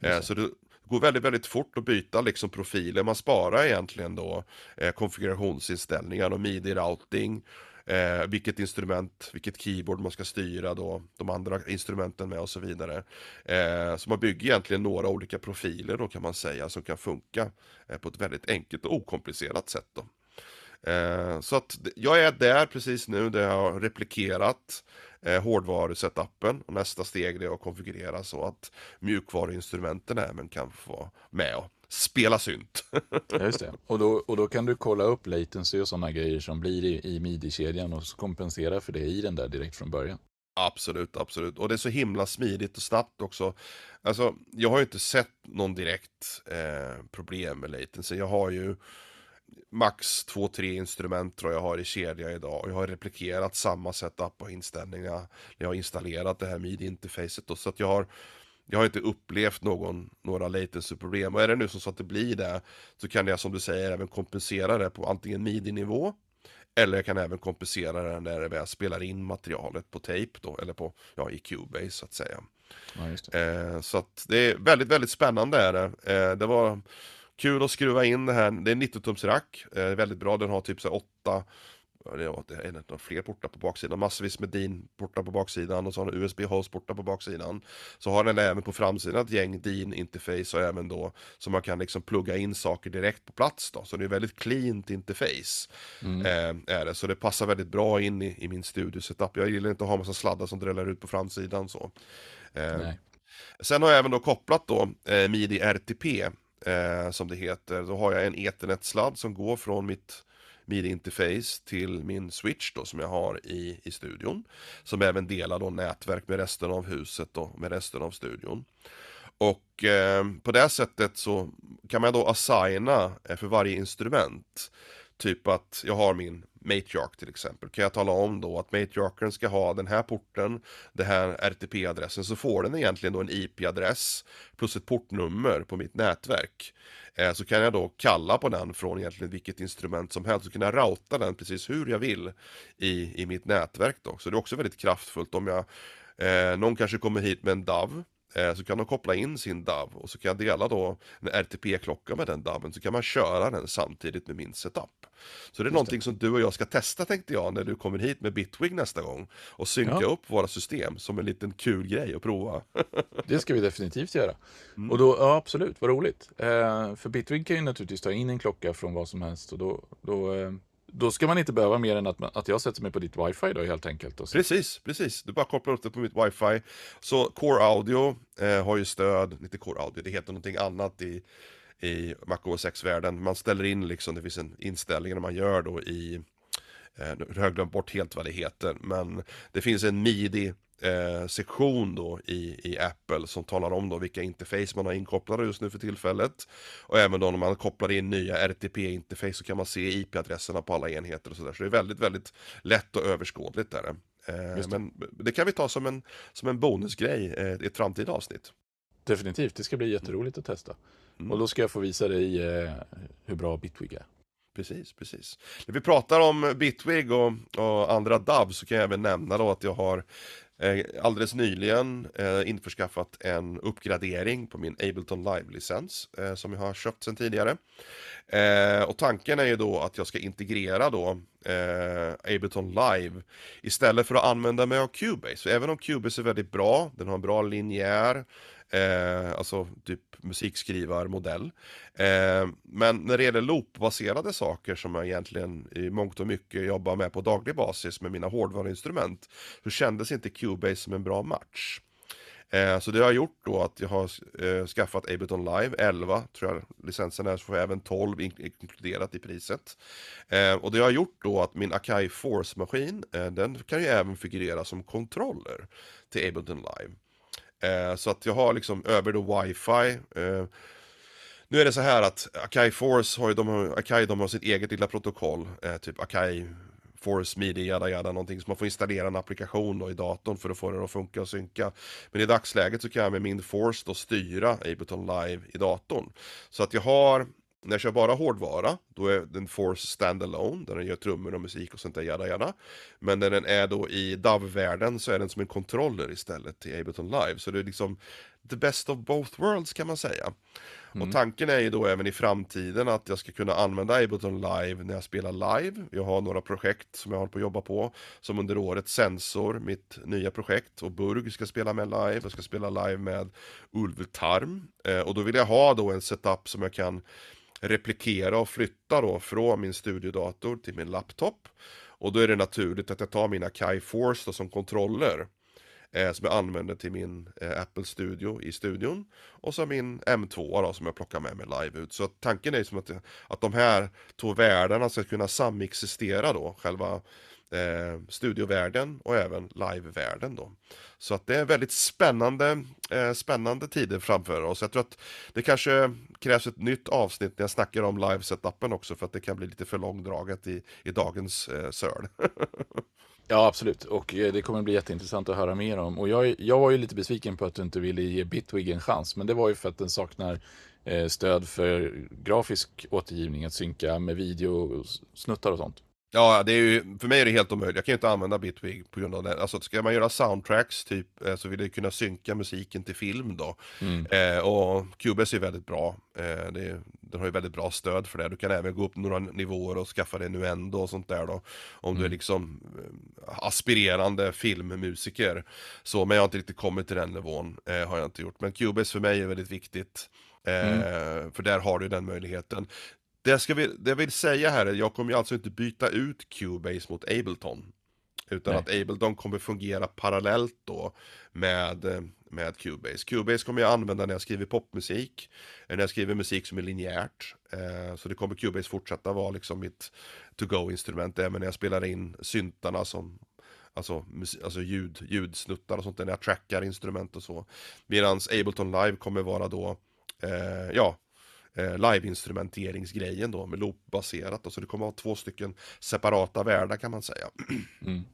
Eh, så det går väldigt, väldigt fort att byta liksom profiler. Man sparar egentligen då eh, konfigurationsinställningar och midi-routing eh, vilket instrument, vilket keyboard man ska styra då, de andra instrumenten med och så vidare. Eh, så man bygger egentligen några olika profiler då kan man säga som kan funka eh, på ett väldigt enkelt och okomplicerat sätt. Då. Eh, så att jag är där precis nu där jag har replikerat eh, hårdvarusetupen och nästa steg är att konfigurera så att mjukvaruinstrumenten även kan få vara med och spela synt. Just det. Och då, och då kan du kolla upp latency och sådana grejer som blir i, i midi-kedjan och kompensera för det i den där direkt från början. Absolut, absolut. Och det är så himla smidigt och snabbt också. Alltså, jag har ju inte sett någon direkt eh, problem med latency. Jag har ju max två, tre instrument tror jag har i kedja idag. Och jag har replikerat samma setup och inställningar när jag har installerat det här midi-interfacet. Så att jag har jag har inte upplevt någon, några latency-problem. Och är det nu så att det blir det så kan jag som du säger även kompensera det på antingen midi-nivå eller jag kan även kompensera det när jag väl spelar in materialet på tape då, eller på, ja, i Cubase så att säga. Ja, eh, så att det är väldigt, väldigt spännande är det. Eh, det var kul att skruva in det här, det är 90-tums rack, eh, väldigt bra, den har typ så 8 det är en av fler portar på baksidan, massvis med DIN-portar på baksidan och så har den USB-host-portar på baksidan. Så har den även på framsidan ett gäng DIN-interface och även då så man kan liksom plugga in saker direkt på plats då. Så det är väldigt cleant interface. Mm. Eh, är det. Så det passar väldigt bra in i, i min studiosetup. Jag gillar inte att ha massa sladdar som dräller ut på framsidan så. Eh, sen har jag även då kopplat då eh, Midi RTP eh, som det heter. Då har jag en ethernet-sladd som går från mitt midi-interface till min switch då som jag har i, i studion. Som även delar då nätverk med resten av huset och med resten av studion. Och eh, på det sättet så kan man då assigna eh, för varje instrument. Typ att jag har min Matriark till exempel. Kan jag tala om då att Matriarken ska ha den här porten, den här RTP-adressen, så får den egentligen då en IP-adress plus ett portnummer på mitt nätverk. Eh, så kan jag då kalla på den från egentligen vilket instrument som helst och kunna routa den precis hur jag vill i, i mitt nätverk då. Så det är också väldigt kraftfullt om jag, eh, någon kanske kommer hit med en DAV så kan de koppla in sin DAV och så kan jag dela då en RTP-klocka med den DAVen så kan man köra den samtidigt med min setup. Så det är Just någonting det. som du och jag ska testa tänkte jag när du kommer hit med Bitwig nästa gång och synka ja. upp våra system som en liten kul grej att prova. det ska vi definitivt göra. Mm. Och då, ja absolut, vad roligt. Eh, för Bitwig kan ju naturligtvis ta in en klocka från vad som helst och då, då eh, då ska man inte behöva mer än att, man, att jag sätter mig på ditt wifi då helt enkelt. Och så. Precis, precis. Du bara kopplar upp det på mitt wifi. Så Core Audio eh, har ju stöd, inte Core Audio, det heter någonting annat i, i MacOS X-världen. Man ställer in liksom, det finns en inställning när man gör då i, eh, nu har jag glömt bort helt vad det heter, men det finns en midi eh, sektion då i, i Apple som talar om då vilka interface man har inkopplade just nu för tillfället. Och även då när man kopplar in nya RTP-interface så kan man se IP-adresserna på alla enheter och sådär. Så det är väldigt, väldigt lätt och överskådligt där. Eh, men det kan vi ta som en, som en bonusgrej eh, i ett framtida avsnitt. Definitivt, det ska bli jätteroligt att testa. Mm. Och då ska jag få visa dig eh, hur bra Bitwig är. Precis, precis. När vi pratar om Bitwig och, och andra DAV så kan jag även nämna då att jag har Eh, alldeles nyligen eh, införskaffat en uppgradering på min Ableton Live-licens eh, som jag har köpt sedan tidigare. Eh, och tanken är ju då att jag ska integrera då eh, Ableton Live istället för att använda mig av Cubase. Så även om Cubase är väldigt bra, den har en bra linjär eh, alltså typ musikskrivarmodell. Eh, men när det gäller loopbaserade saker som jag egentligen i mångt och mycket jobbar med på daglig basis med mina hårdvaruinstrument så kändes inte Cubase som en bra match. Eh, så det har gjort då att jag har eh, skaffat Ableton Live 11, tror jag licensen är, så får jag även 12 in inkluderat i priset. Eh, och det har gjort då att min Akai Force-maskin, eh, den kan ju även figurera som kontroller till Ableton Live. Eh, så att jag har liksom över då wifi. Eh, nu är det så här att Akai Force har ju, de har, Akai de har sitt eget lilla protokoll, eh, typ Akai Force Media, jada jada, någonting. Så man får installera en applikation då i datorn för att få den att funka och synka. Men i dagsläget så kan jag med min Force då styra Ableton Live i datorn. Så att jag har när jag kör bara hårdvara, då är den Force standalone, där den gör trummor och musik och sånt där, jada jada. Men när den är då i DAV-världen så är den som en kontroller istället till Ableton Live. Så det är liksom the best of both worlds kan man säga. Mm. Och tanken är ju då även i framtiden att jag ska kunna använda Ableton Live när jag spelar live. Jag har några projekt som jag håller på att jobba på. Som under året Sensor, mitt nya projekt. Och Burg ska spela med live. Jag ska spela live med Ulv Tarm. Eh, och då vill jag ha då en setup som jag kan replikera och flytta då från min studiodator till min laptop. Och då är det naturligt att jag tar mina Kai Force då som kontroller. Eh, som jag använder till min eh, Apple Studio i studion. Och så min M2 då som jag plockar med mig live ut. Så tanken är som att, att de här två världarna ska kunna samexistera då. Själva eh, studiovärlden och även livevärlden då. Så att det är väldigt spännande, eh, spännande tider framför oss. Jag tror att det kanske krävs ett nytt avsnitt när jag snackar om live-setupen också för att det kan bli lite för långdraget i, i dagens eh, söl. Ja, absolut. Och eh, det kommer bli jätteintressant att höra mer om. Och jag, jag var ju lite besviken på att du inte ville ge Bitwig en chans. Men det var ju för att den saknar eh, stöd för grafisk återgivning, att synka med video, snuttar och sånt. Ja, det är ju, för mig är det helt omöjligt. Jag kan ju inte använda Bitwig på grund av det. Alltså ska man göra soundtracks typ eh, så vill jag kunna synka musiken till film då. Mm. Eh, och Cubase är väldigt bra. Eh, det, den har ju väldigt bra stöd för det. Du kan även gå upp några nivåer och skaffa dig nuendo och sånt där då. Om mm. du är liksom aspirerande filmmusiker. Så, men jag har inte riktigt kommit till den nivån. Eh, har jag inte gjort. Men Cubase för mig är väldigt viktigt. Mm. Eh, för där har du den möjligheten. Det, ska vi, det jag vill säga här är, jag kommer ju alltså inte byta ut Cubase mot Ableton. Utan Nej. att Ableton kommer fungera parallellt då med, eh, med Cubase. Cubase kommer jag använda när jag skriver popmusik, när jag skriver musik som är linjärt. Eh, så det kommer Cubase fortsätta vara liksom mitt to-go-instrument även när jag spelar in syntarna som Alltså, alltså ljud, ljudsnuttar och sånt där när jag trackar instrument och så. Medan Ableton Live kommer vara då, eh, ja, eh, live-instrumenteringsgrejen då med loop-baserat. Så det kommer att vara två stycken separata världar kan man säga. Mm.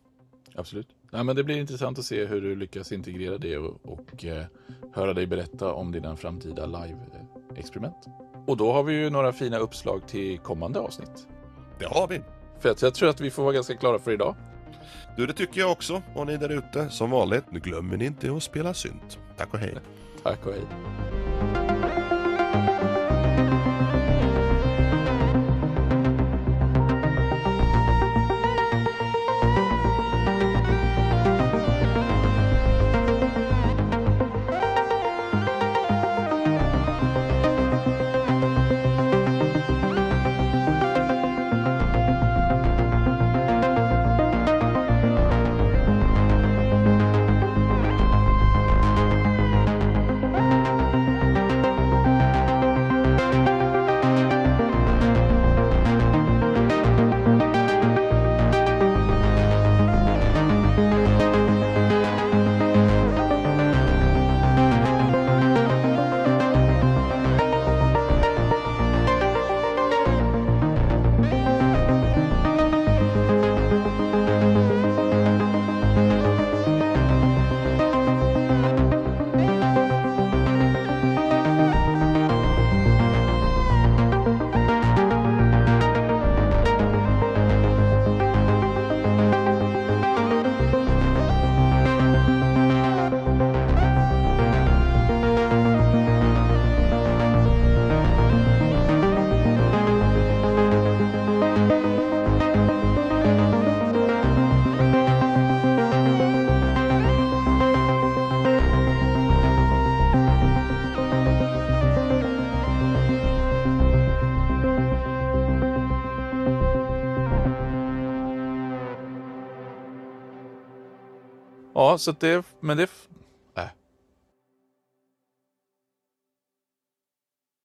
Absolut. Nej, men det blir intressant att se hur du lyckas integrera det och, och eh, höra dig berätta om dina framtida live-experiment. Och då har vi ju några fina uppslag till kommande avsnitt. Det har vi. För att jag tror att vi får vara ganska klara för idag. Du, det tycker jag också. Och ni där ute, som vanligt, nu glömmer ni inte att spela synt. Tack och hej. Tack och hej. Ja, så det, men